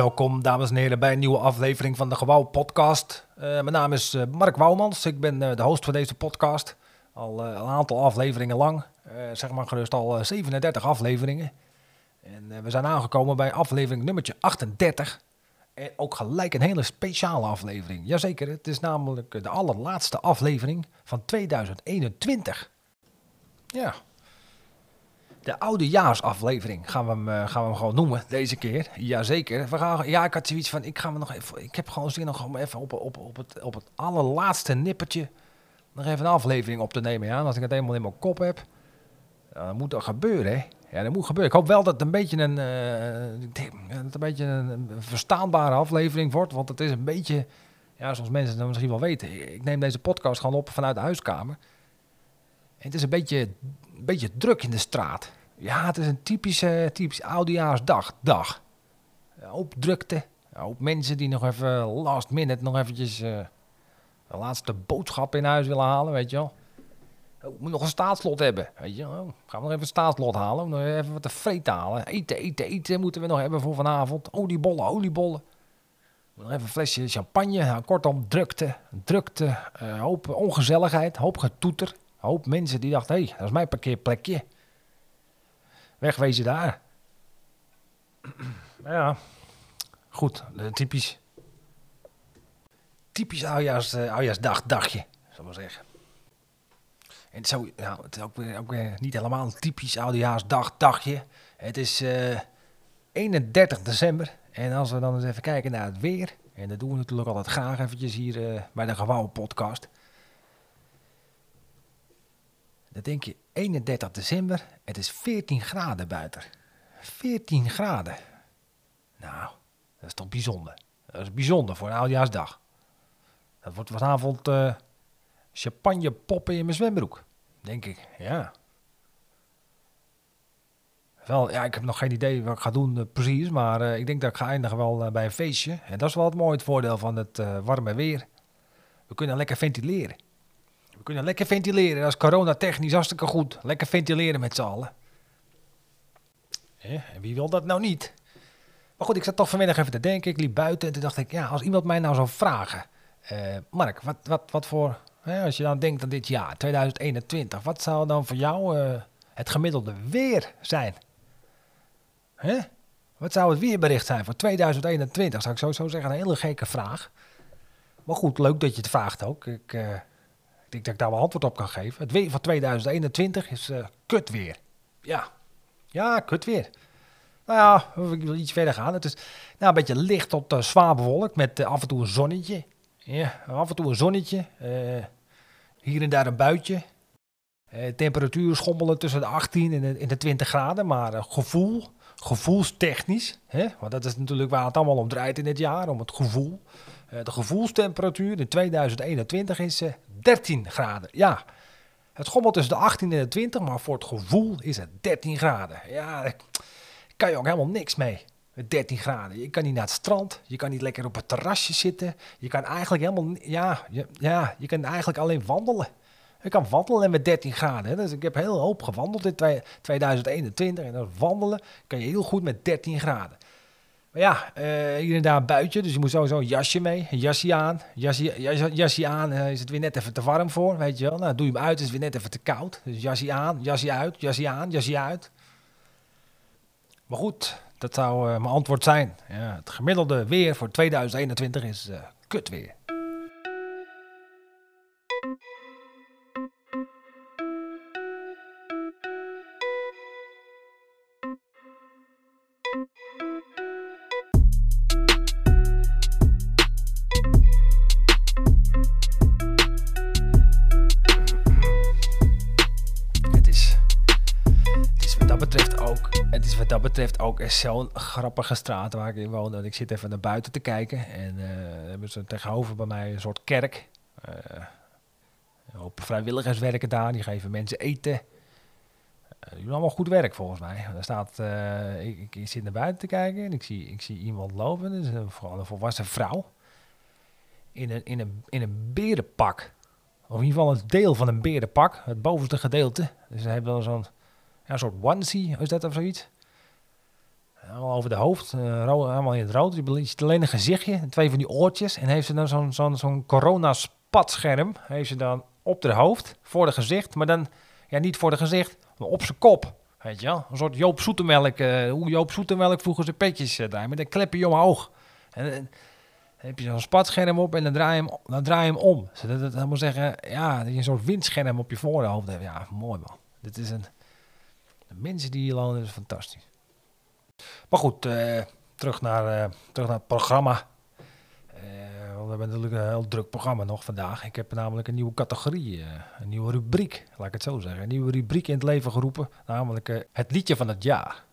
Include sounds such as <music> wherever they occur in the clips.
Welkom, dames en heren, bij een nieuwe aflevering van de Gewauw Podcast. Uh, mijn naam is uh, Mark Wouwmans. Ik ben uh, de host van deze podcast. Al een aantal afleveringen lang. zeg maar gerust al 37 afleveringen. En we zijn aangekomen bij aflevering nummertje 38. En ook gelijk een hele speciale aflevering. Jazeker, het is namelijk de allerlaatste aflevering van 2021. Ja, de oudejaarsaflevering gaan we, hem, uh, gaan we hem gewoon noemen deze keer. Jazeker. We gaan, ja, ik had zoiets van, ik, ga me nog even, ik heb gewoon zin om even op, op, op, het, op het allerlaatste nippertje nog even een aflevering op te nemen. Ja? als ik het helemaal in mijn kop heb, dan moet dat gebeuren. Hè? Ja, dat moet gebeuren. Ik hoop wel dat het een beetje een, uh, dat een, beetje een verstaanbare aflevering wordt. Want het is een beetje, ja, zoals mensen het misschien wel weten. Ik neem deze podcast gewoon op vanuit de huiskamer. Het is een beetje, een beetje druk in de straat. Ja, het is een typische, typische oudejaarsdag. Dag. Hoop drukte. Hoop mensen die nog even last minute nog eventjes de laatste boodschap in huis willen halen, weet je wel. Oh, moet nog een staatslot hebben, weet je wel. Oh, gaan we nog even een staatslot halen, nog even wat te vreten halen. Eten, eten, eten moeten we nog hebben voor vanavond. Oliebollen, oliebollen. Nog even een flesje champagne. Nou, kortom, drukte, drukte, uh, hoop ongezelligheid, hoop getoeter hoop mensen die dachten, hé, hey, dat is mijn parkeerplekje. Wegwezen daar. <clears throat> ja, goed, typisch. Typisch oudjaars, uh, oudjaarsdag, dagje, zal maar zeggen. En zo, nou, het is ook ook niet helemaal een typisch oudejaarsdag, dagje. Het is uh, eh, 31 december. En als we dan eens even kijken naar het weer. En dat doen we natuurlijk altijd graag eventjes hier bij de Gewouwen podcast. Dan denk je 31 december, het is 14 graden buiten. 14 graden. Nou, dat is toch bijzonder. Dat is bijzonder voor een oudjaarsdag. Dat wordt vanavond uh, champagne poppen in mijn zwembroek. Denk ik, ja. Wel, ja, ik heb nog geen idee wat ik ga doen uh, precies, maar uh, ik denk dat ik ga eindigen wel bij een feestje. En dat is wel het mooie het voordeel van het warme weer. We kunnen lekker ventileren. We kunnen lekker ventileren. Dat is coronatechnisch hartstikke goed. Lekker ventileren met z'n allen. en wie wil dat nou niet? Maar goed, ik zat toch vanmiddag even te denken. Ik liep buiten en toen dacht ik, ja, als iemand mij nou zou vragen... Uh, Mark, wat, wat, wat voor... Als je dan denkt aan dit jaar, 2021... wat zou dan voor jou uh, het gemiddelde weer zijn? Hè? Wat zou het weerbericht zijn voor 2021? Zou ik sowieso zeggen, een hele gekke vraag. Maar goed, leuk dat je het vraagt ook. Ik... Ik denk dat ik daar wel antwoord op kan geven. Het weer van 2021 is uh, kut weer. Ja, ja, kut weer. Nou ja, ik wil iets verder gaan. Het is nou, een beetje licht tot uh, zwaar bewolkt met uh, af en toe een zonnetje. Ja, af en toe een zonnetje. hier en daar een buitje. temperatuur schommelen tussen de 18 en de, en de 20 graden. Maar gevoel, gevoelstechnisch. Hè? Want dat is natuurlijk waar het allemaal om draait in dit jaar. Om het gevoel. de gevoelstemperatuur in 2021 is 13 graden. Ja, het schommelt tussen de 18 en de 20, maar voor het gevoel is het 13 graden. Ja, daar kan je ook helemaal niks mee. Met 13 graden. Je kan niet naar het strand. Je kan niet lekker op het terrasje zitten. Je kan eigenlijk helemaal. Ja, je, ja, je kan eigenlijk alleen wandelen. Je kan wandelen met 13 graden. Dus ik heb heel hoop gewandeld in 2021. En dan wandelen kan je heel goed met 13 graden. Maar ja, uh, hier en daar buitje, dus je moet sowieso een jasje mee, een jasje aan. Jasje, jasje, jasje aan uh, is het weer net even te warm voor, weet je wel. Nou, doe je hem uit, is het weer net even te koud. Dus jasje aan, jasje uit, jasje aan, jasje uit. Maar goed, dat zou uh, mijn antwoord zijn. Ja, het gemiddelde weer voor 2021 is kut weer. Ook zo'n grappige straat waar ik in woon. ik zit even naar buiten te kijken. En uh, hebben ze tegenover bij mij een soort kerk. Uh, een hoop vrijwilligers werken daar. Die geven mensen eten. Uh, die doen allemaal goed werk volgens mij. Daar staat, ik, zit naar buiten te kijken en ik zie, ik zie iemand lopen. Dat is een, een volwassen vrouw. In een, in, een, in een berenpak. Of in ieder geval een deel van een berenpak. Het bovenste gedeelte. Dus ze hebben dan zo'n ja, soort onesie, is dat of zoiets? Allemaal over de hoofd, uh, allemaal in het rood. Je ziet alleen een gezichtje, twee van die oortjes. En heeft ze dan zo'n zo'n zo'n corona-spatscherm, heeft ze dan op de hoofd, voor de gezicht. Maar dan, ja, niet voor de gezicht, maar op zijn kop. Weet je wel? Een soort Joop Zoetemelk, uh, hoe Joop Zoetemelk vroeger zijn petjes uh, daar, met een klepje omhoog. En, dan heb je zo'n spatscherm op en dan draai je hem, dan draai je hem om. Dat moet zeggen, ja, dat je een soort windscherm op je voorhoofd hebt. Ja, mooi man. Dit is een... De mensen die hier wonen, is fantastisch. Maar goed, uh, terug, naar, uh, terug naar het programma. Uh, we hebben natuurlijk een heel druk programma nog vandaag. Ik heb namelijk een nieuwe categorie, een nieuwe rubriek, laat ik het zo zeggen. Een nieuwe rubriek in het leven geroepen, namelijk het liedje van het jaar.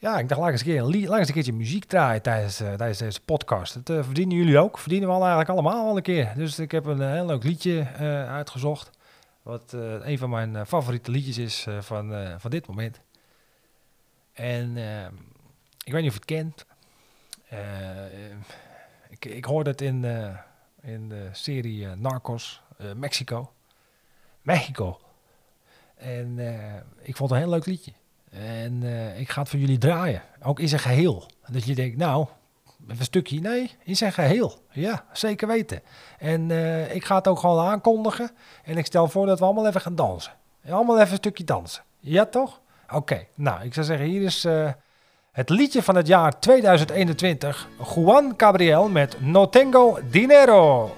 Ja, ik dacht, laat eens een, keer eens een keertje muziek draaien tijdens, tijdens deze podcast. Dat verdienen jullie ook, verdienen we al eigenlijk allemaal al een keer. Dus ik heb een heel leuk liedje uitgezocht. Wat een van mijn favoriete liedjes is van, van dit moment. En ehm, ik weet niet of je het kent. Uh, ik, ik hoorde het in, uh, in de serie uh, Narcos, Mexico. Mexico. En ik vond het een heel leuk liedje. En ik ga het voor jullie draaien. Ook in zijn geheel. Dat je denkt, nou, even een stukje. Nee, in zijn geheel. Ja, zeker weten. En ik ga het ook gewoon aankondigen. En ik stel voor dat we allemaal even gaan dansen. Allemaal even een stukje dansen. Ja, toch? Oké, nou, ik zou zeggen, hier is uh, het liedje van het jaar 2021. Juan Gabriel met No Tengo Dinero.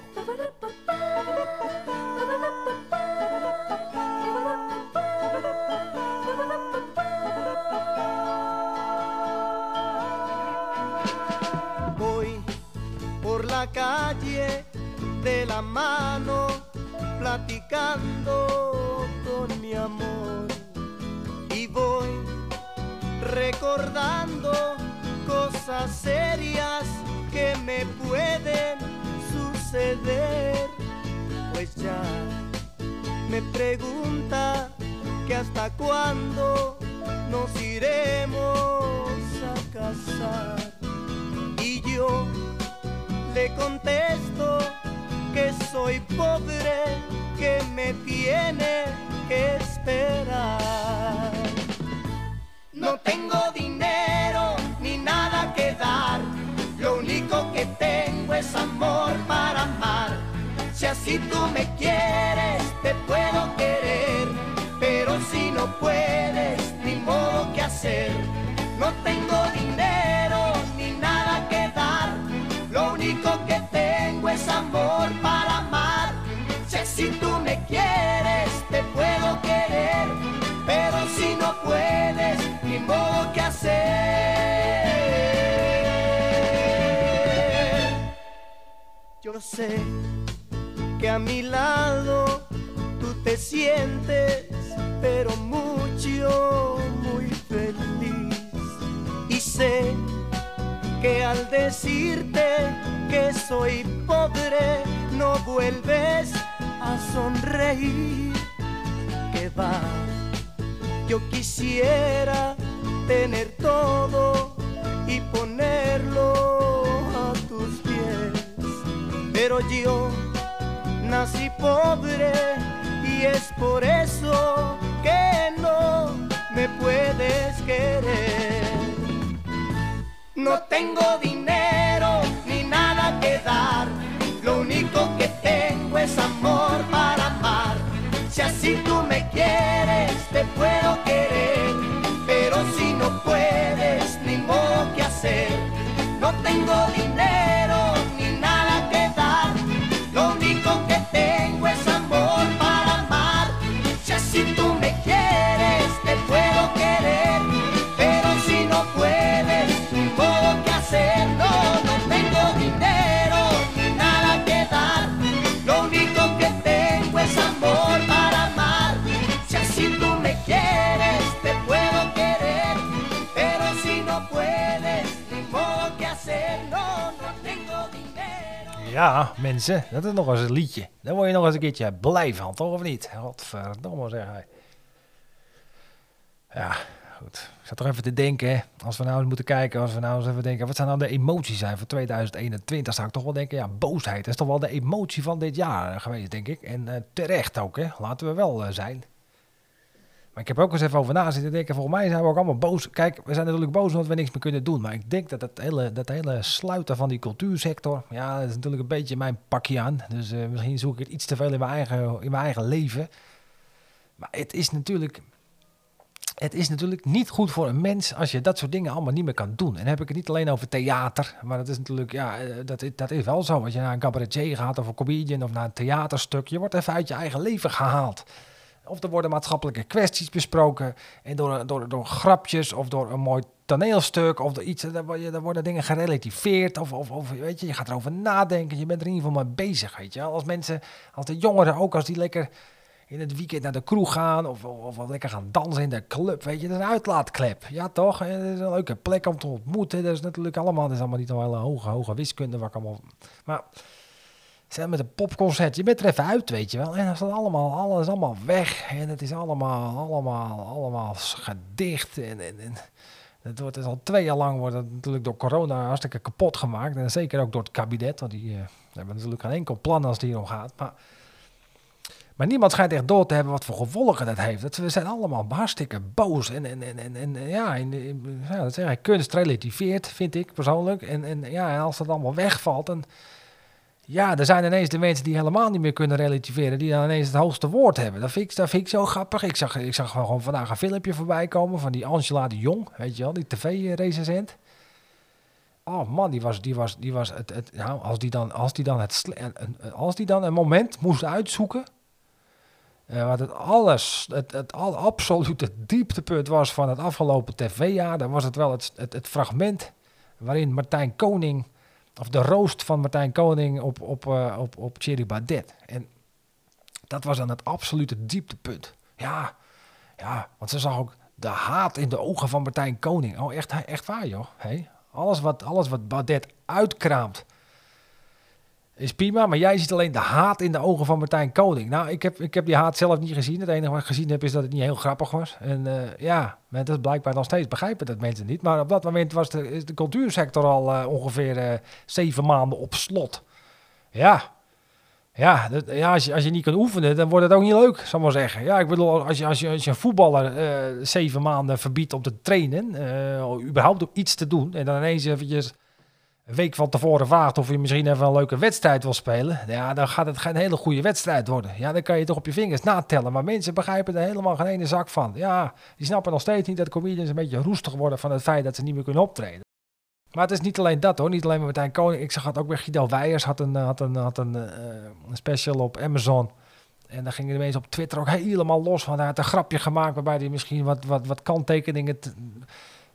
Voy recordando cosas serias que me pueden suceder. Pues ya me pregunta que hasta cuándo nos iremos a casar. Y yo le contesto que soy pobre, que me tiene que esperar. No tengo dinero ni nada que dar, lo único que tengo es amor para amar. Si así tú me quieres, te puedo querer, pero si no puedes, ni modo que hacer. No tengo dinero ni nada que dar, lo único que tengo es amor para amar. Si así tú me quieres, te puedo querer, pero si no puedes, sé que a mi lado tú te sientes, pero mucho, muy feliz. Y sé que al decirte que soy pobre, no vuelves a sonreír. Que va, yo quisiera tener todo y ponerlo Pero yo nací pobre y es por eso que no me puedes querer. No tengo dinero ni nada que dar, lo único que tengo es amor para amar. Si así tú me quieres, te puedo querer pero si no puedes, ni modo que hacer. No tengo dinero Ja, mensen, dat is nog eens een liedje. Daar word je nog eens een keertje blij van, toch of niet? Godverdomme zeg hij. Ja, goed. Ik zat toch even te denken, als we nou eens moeten kijken, als we nou eens even denken, wat zijn nou de emoties zijn voor 2021? Zou ik toch wel denken, ja, boosheid is toch wel de emotie van dit jaar geweest, denk ik. En uh, terecht ook, hè. Laten we wel uh, zijn. Ik heb ook eens even over na zitten denken. Volgens mij zijn we ook allemaal boos. Kijk, we zijn natuurlijk boos omdat we niks meer kunnen doen. Maar ik denk dat het hele, dat hele sluiten van die cultuursector... Ja, dat is natuurlijk een beetje mijn pakje aan. Dus eh, misschien zoek ik het iets te veel in mijn eigen, in mijn eigen leven. Maar het is natuurlijk... Het is natuurlijk niet goed voor een mens als je dat soort dingen allemaal niet meer kan doen. En dan heb ik het niet alleen over theater, maar dat is natuurlijk, ja, eh, dat, dat is wel zo. Als je naar een cabaretier gaat of een comedian of naar een theaterstuk, je wordt even uit je eigen leven gehaald. Of er worden maatschappelijke kwesties besproken en door, door, door grapjes of door een mooi toneelstuk of door iets, dan, worden dingen gerelativeerd of, of, of weet je, je gaat erover nadenken, je bent er in ieder geval mee bezig, weet je. Als mensen, als de jongeren ook, als die lekker in het weekend naar de kroeg gaan of, of, lekker gaan dansen in de club, weet je, dat is een uitlaatklep. Ja, toch? En dat is een leuke plek om te ontmoeten. Dat is natuurlijk allemaal, dat is allemaal niet een hele hoge, hoge wiskunde, waar ik allemaal... Maar Zeg, met een popconcert, je bent er even uit, weet je wel. En dan is dat allemaal, alles allemaal weg. En het is allemaal, allemaal, allemaal gedicht. En, en, en het wordt is al twee jaar lang wordt natuurlijk door corona hartstikke kapot gemaakt. En zeker ook door het kabinet, want die eh, hebben natuurlijk geen enkel plan als het hier om gaat. Maar, maar niemand schijnt echt door te hebben wat voor gevolgen dat heeft. Dat, we zijn allemaal hartstikke boos. En, en, en, en, en ja, in, ja, dat zeg ik, kunst vind ik persoonlijk. En, en ja, en als dat allemaal wegvalt, dan... Ja, er zijn ineens de mensen die helemaal niet meer kunnen relativeren, die dan ineens het hoogste woord hebben. Dat vind ik, dat vind ik zo grappig. Ik zag, ik zag gewoon vandaag een filmpje voorbij komen van die Angela de Jong, weet je wel, die tv-recensent. Oh man, die was, die was, die was het, het, als die dan, als die dan het, als die dan een moment moest uitzoeken, eh, wat het alles, het, het absolute dieptepunt was van het afgelopen tv-jaar, dan was het wel het, het fragment waarin Martijn Koning of de roost van Martijn Koning op, op, eh, op, op Thierry Baudet. En dat was dan het absolute dieptepunt. Ja, ja, want ze zag ook de haat in de ogen van Martijn Koning. Oh, echt, echt waar, joh. Hey, alles, wat, alles wat Baudet uitkraamt is prima, maar jij ziet alleen de haat in de ogen van Martijn Koning. Nou, ik heb, ik heb die haat zelf niet gezien. Het enige wat ik gezien heb is dat het niet heel grappig was. En eh, ja, dat is blijkbaar nog steeds begrijpen dat mensen niet. Maar op dat moment was de, de cultuursector al eh, ongeveer eh, zeven maanden op slot. Ja, ja, ja als, je, als je niet kan oefenen, dan wordt het ook niet leuk, zal ik maar zeggen. Ja, ik bedoel, als je, als je, als je een voetballer zeven maanden verbiedt om te trainen, überhaupt om iets te doen, en dan ineens eventjes een week van tevoren vraagt of je misschien even een leuke wedstrijd wil spelen, ja, dan gaat het geen hele goede wedstrijd worden. Ja, dan kan je toch op je vingers natellen. Maar mensen begrijpen er helemaal geen ene zak van. Ja, die snappen nog steeds niet dat comedians een beetje roestig worden van het feit dat ze niet meer kunnen optreden. Maar het is niet alleen dat hoor, niet alleen met Martijn Koning. Ik zag het ook bij Guido Weijers, had een, had een, had een, eh, een special op Amazon. En daar gingen de mensen op Twitter ook helemaal los van. Hij had een grapje gemaakt waarbij hij misschien wat, wat, wat kanttekeningen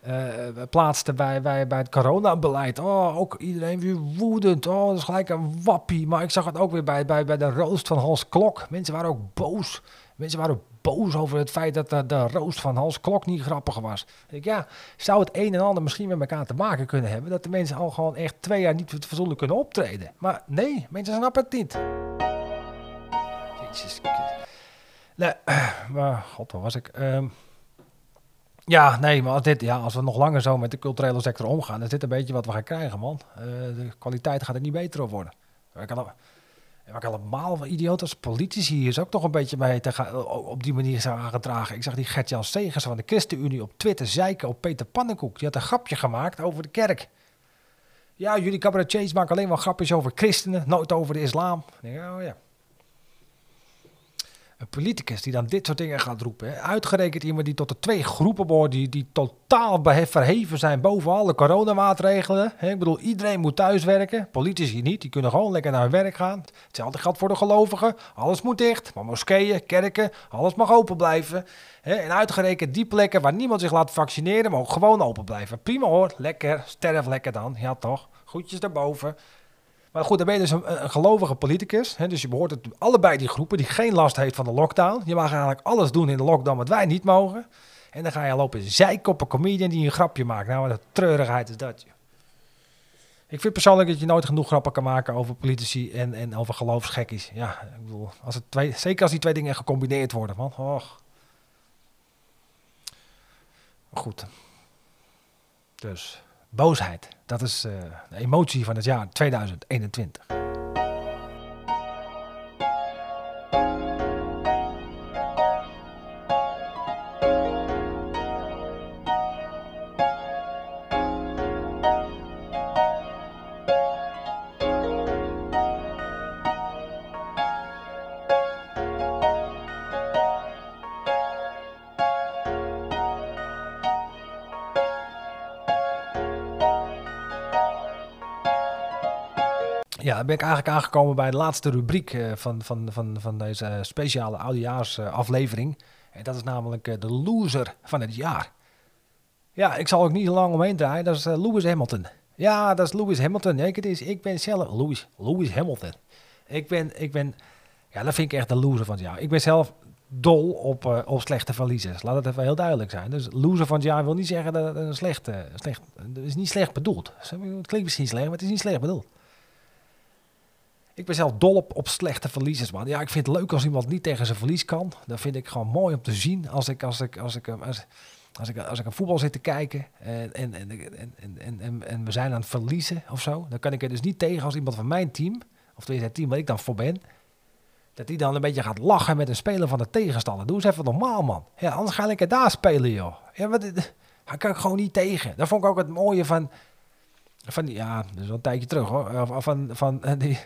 t- eh, plaatste bij, bij, bij het coronabeleid. Oh, ook iedereen weer woedend. Oh, dat is gelijk een wappie. Maar ik zag het ook weer bij, bij, bij de roost van Hans Klok. Mensen waren ook boos. Mensen waren boos over het feit dat de, de roost van Hans Klok niet grappig was. Ik, ja, zou het een en ander misschien met elkaar te maken kunnen hebben... dat de mensen al gewoon echt twee jaar niet fatsoenlijk kunnen optreden. Maar nee, mensen snappen het niet. Jezus. Nee, <clears throat> maar god, waar was ik? Ehm, ja, nee, maar als, dit, ja, als we nog langer zo met de culturele sector omgaan, dan is dit een beetje wat we gaan krijgen, man. Eh, de kwaliteit gaat er niet beter op worden. Kan, en wat ik allemaal wel idioot als politici hier is ook toch een beetje mee te gaan, op die manier zijn aangedragen. Ik zag die Gert-Jan Segers van de ChristenUnie op Twitter zeiken op Peter Pannenkoek. Die had een grapje gemaakt over de kerk. Ja, jullie cabaretiers maken alleen maar grapjes over christenen, nooit over de islam. Denk, oh ja. Een politicus die dan dit soort dingen gaat roepen. Uitgerekend iemand die tot de twee groepen behoort, die, die totaal verheven zijn boven alle coronamaatregelen. Ik bedoel, iedereen moet thuiswerken. Politici niet, die kunnen gewoon lekker naar hun werk gaan. Hetzelfde geldt voor de gelovigen. Alles moet dicht, maar moskeeën, kerken, alles mag open blijven. En uitgerekend die plekken waar niemand zich laat vaccineren, mogen gewoon open blijven. Prima hoor, lekker, sterf lekker dan. Ja toch, goedjes daarboven. Maar goed, dan ben je dus een, gelovige politicus. Hè, dus je behoort tot allebei die groepen die geen last heeft van de lockdown. Je mag eigenlijk alles doen in de lockdown wat wij niet mogen. En dan ga je lopen zeiken op een comedian die een grapje maakt. Nou, wat treurigheid is dat. Ik vind persoonlijk dat je nooit genoeg grappen kan maken over politici en, en over geloofsgekkies. Ja, ik bedoel, als het twee, zeker als die twee dingen gecombineerd worden, man. Och. Goed. Dus, boosheid. Dat is eh, de emotie van het jaar 2021. Ja, dan ben ik eigenlijk aangekomen bij de laatste rubriek eh, van, van, van, van deze speciale oudejaarsaflevering. en dat is namelijk eh, de loser van het jaar. Ja, ik zal ook niet lang omheen draaien. Dat is eh, Lewis Hamilton. Ja, dat is Lewis Hamilton. Ik, het is, ik ben zelf... Lewis, Lewis Hamilton. Ik ben, ik ben... Ja, dat vind ik echt de loser van het jaar. Ik ben zelf dol op, eh, op slechte verliezers. Laat het even heel duidelijk zijn. Dus loser van het jaar wil niet zeggen dat het een slechte... slecht, is niet slecht bedoeld. Het klinkt misschien slecht, maar het is niet slecht bedoeld. Ik ben zelf dol op, op slechte verliezers, man. Ja, ik vind het leuk als iemand niet tegen zijn verlies kan. Dat vind ik gewoon mooi om te zien. Als ik, als ik, als ik, als, als ik, als ik een voetbal zit te kijken en, en, en, en, en, en, we zijn aan het verliezen of zo, dan kan ik er dus niet tegen als iemand van mijn team, of tenminste het team waar ik dan voor ben, dat die dan een beetje gaat lachen met een speler van de tegenstander. Doe eens even normaal, man. Ja, anders ga ik er daar spelen, joh. Ja, maar daar kan ik gewoon niet tegen. Dat vond ik ook het mooie van, van ja, dat is wel een tijdje terug hoor, Van- van, van, eh, die,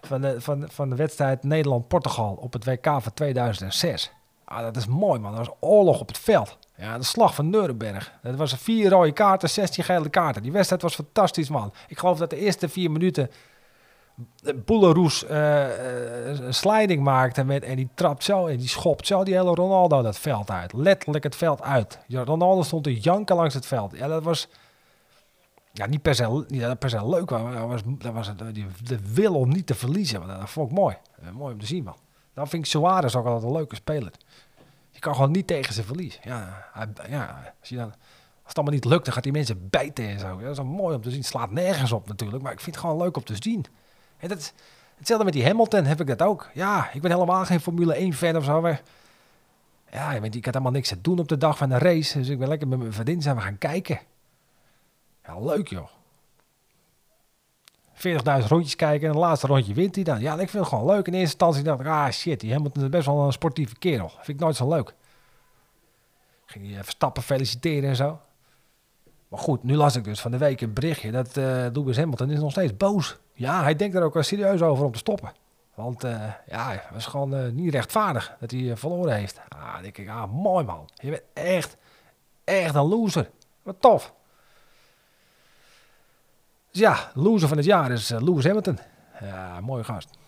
van, de, van, van de wedstrijd Nederland-Portugal op het WK van 2006. Ah, dat is mooi, man. Dat was oorlog op het veld. Ja, de slag van Nuremberg. Dat was vier rode kaarten, 16 gele kaarten. Die wedstrijd was fantastisch, man. Ik geloof dat de eerste vier minuten Boeleroes eh, eh, een sliding maakte met, en die trapt zo en die schopt zo die hele Ronaldo dat veld uit. Letterlijk het veld uit. Ronaldo stond te janken langs het veld. Ja, dat was ja, niet per se, niet per se leuk, maar dat was, dat was die, de wil om niet te verliezen. Dat vond ik mooi. Eh, mooi om te zien, man. Dan vind ik Suarez ook altijd een leuke speler. Je kan gewoon niet tegen zijn verlies. Ja, ja als, je dan, als het allemaal niet lukt, dan gaat die mensen bijten en zo. Ja, dat is wel mooi om te zien. Het slaat nergens op natuurlijk, maar ik vind het gewoon leuk om te zien. En dat hetzelfde met die Hamilton heb ik dat ook. Ja, ik ben helemaal geen Formule 1 fan of zo. Maar ja, weet, ik had helemaal niks te doen op de dag van de race. Dus ik ben lekker met mijn vriendin zijn we gaan kijken. Ja, leuk joh. 40.000 rondjes kijken en het laatste rondje wint hij dan. Ja, ik vind het gewoon leuk. In eerste instantie dacht ik, ah shit, die Hamilton is best wel een sportieve kerel. Vind ik nooit zo leuk. Ging hij eh, Verstappen feliciteren en zo. Maar goed, nu las ik dus van de week een berichtje dat eh Lewis Hamilton is nog steeds boos. Ja, hij denkt er ook wel serieus over om te stoppen. Want eh, ja, het was gewoon niet rechtvaardig dat hij verloren heeft. Ah, denk ik, ah, mooi man. Je bent echt, echt een loser. Wat tof. Dus ja, loser van het jaar is eh, Lewis Hamilton. Ja, mooie gast.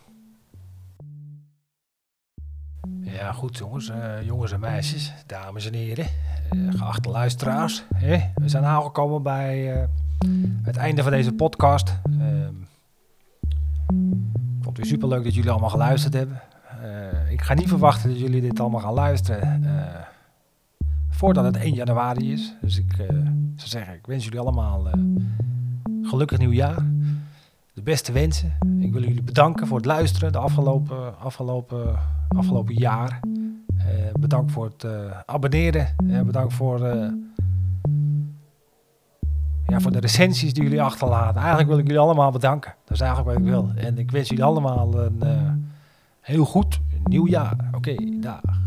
Ja, goed jongens, eh, jongens en meisjes, dames en heren, eh, geachte luisteraars. Hè? We zijn aangekomen bij het einde van deze podcast. Ehm, ik vond het weer superleuk dat jullie allemaal geluisterd hebben. Ik ga niet verwachten dat jullie dit allemaal gaan luisteren voordat het 1 januari is. Dus ik zou zeggen, ik wens jullie allemaal gelukkig nieuwjaar. De beste wensen. Ik wil jullie bedanken voor het luisteren de afgelopen, afgelopen, afgelopen jaar. Eh, bedankt voor het eh, abonneren. Eh, bedankt voor, ja, voor de recensies die jullie achterlaten. Eigenlijk wil ik jullie allemaal bedanken. Dat is eigenlijk wat ik wil. En ik wens jullie allemaal een heel goed nieuw jaar. Oké, dag.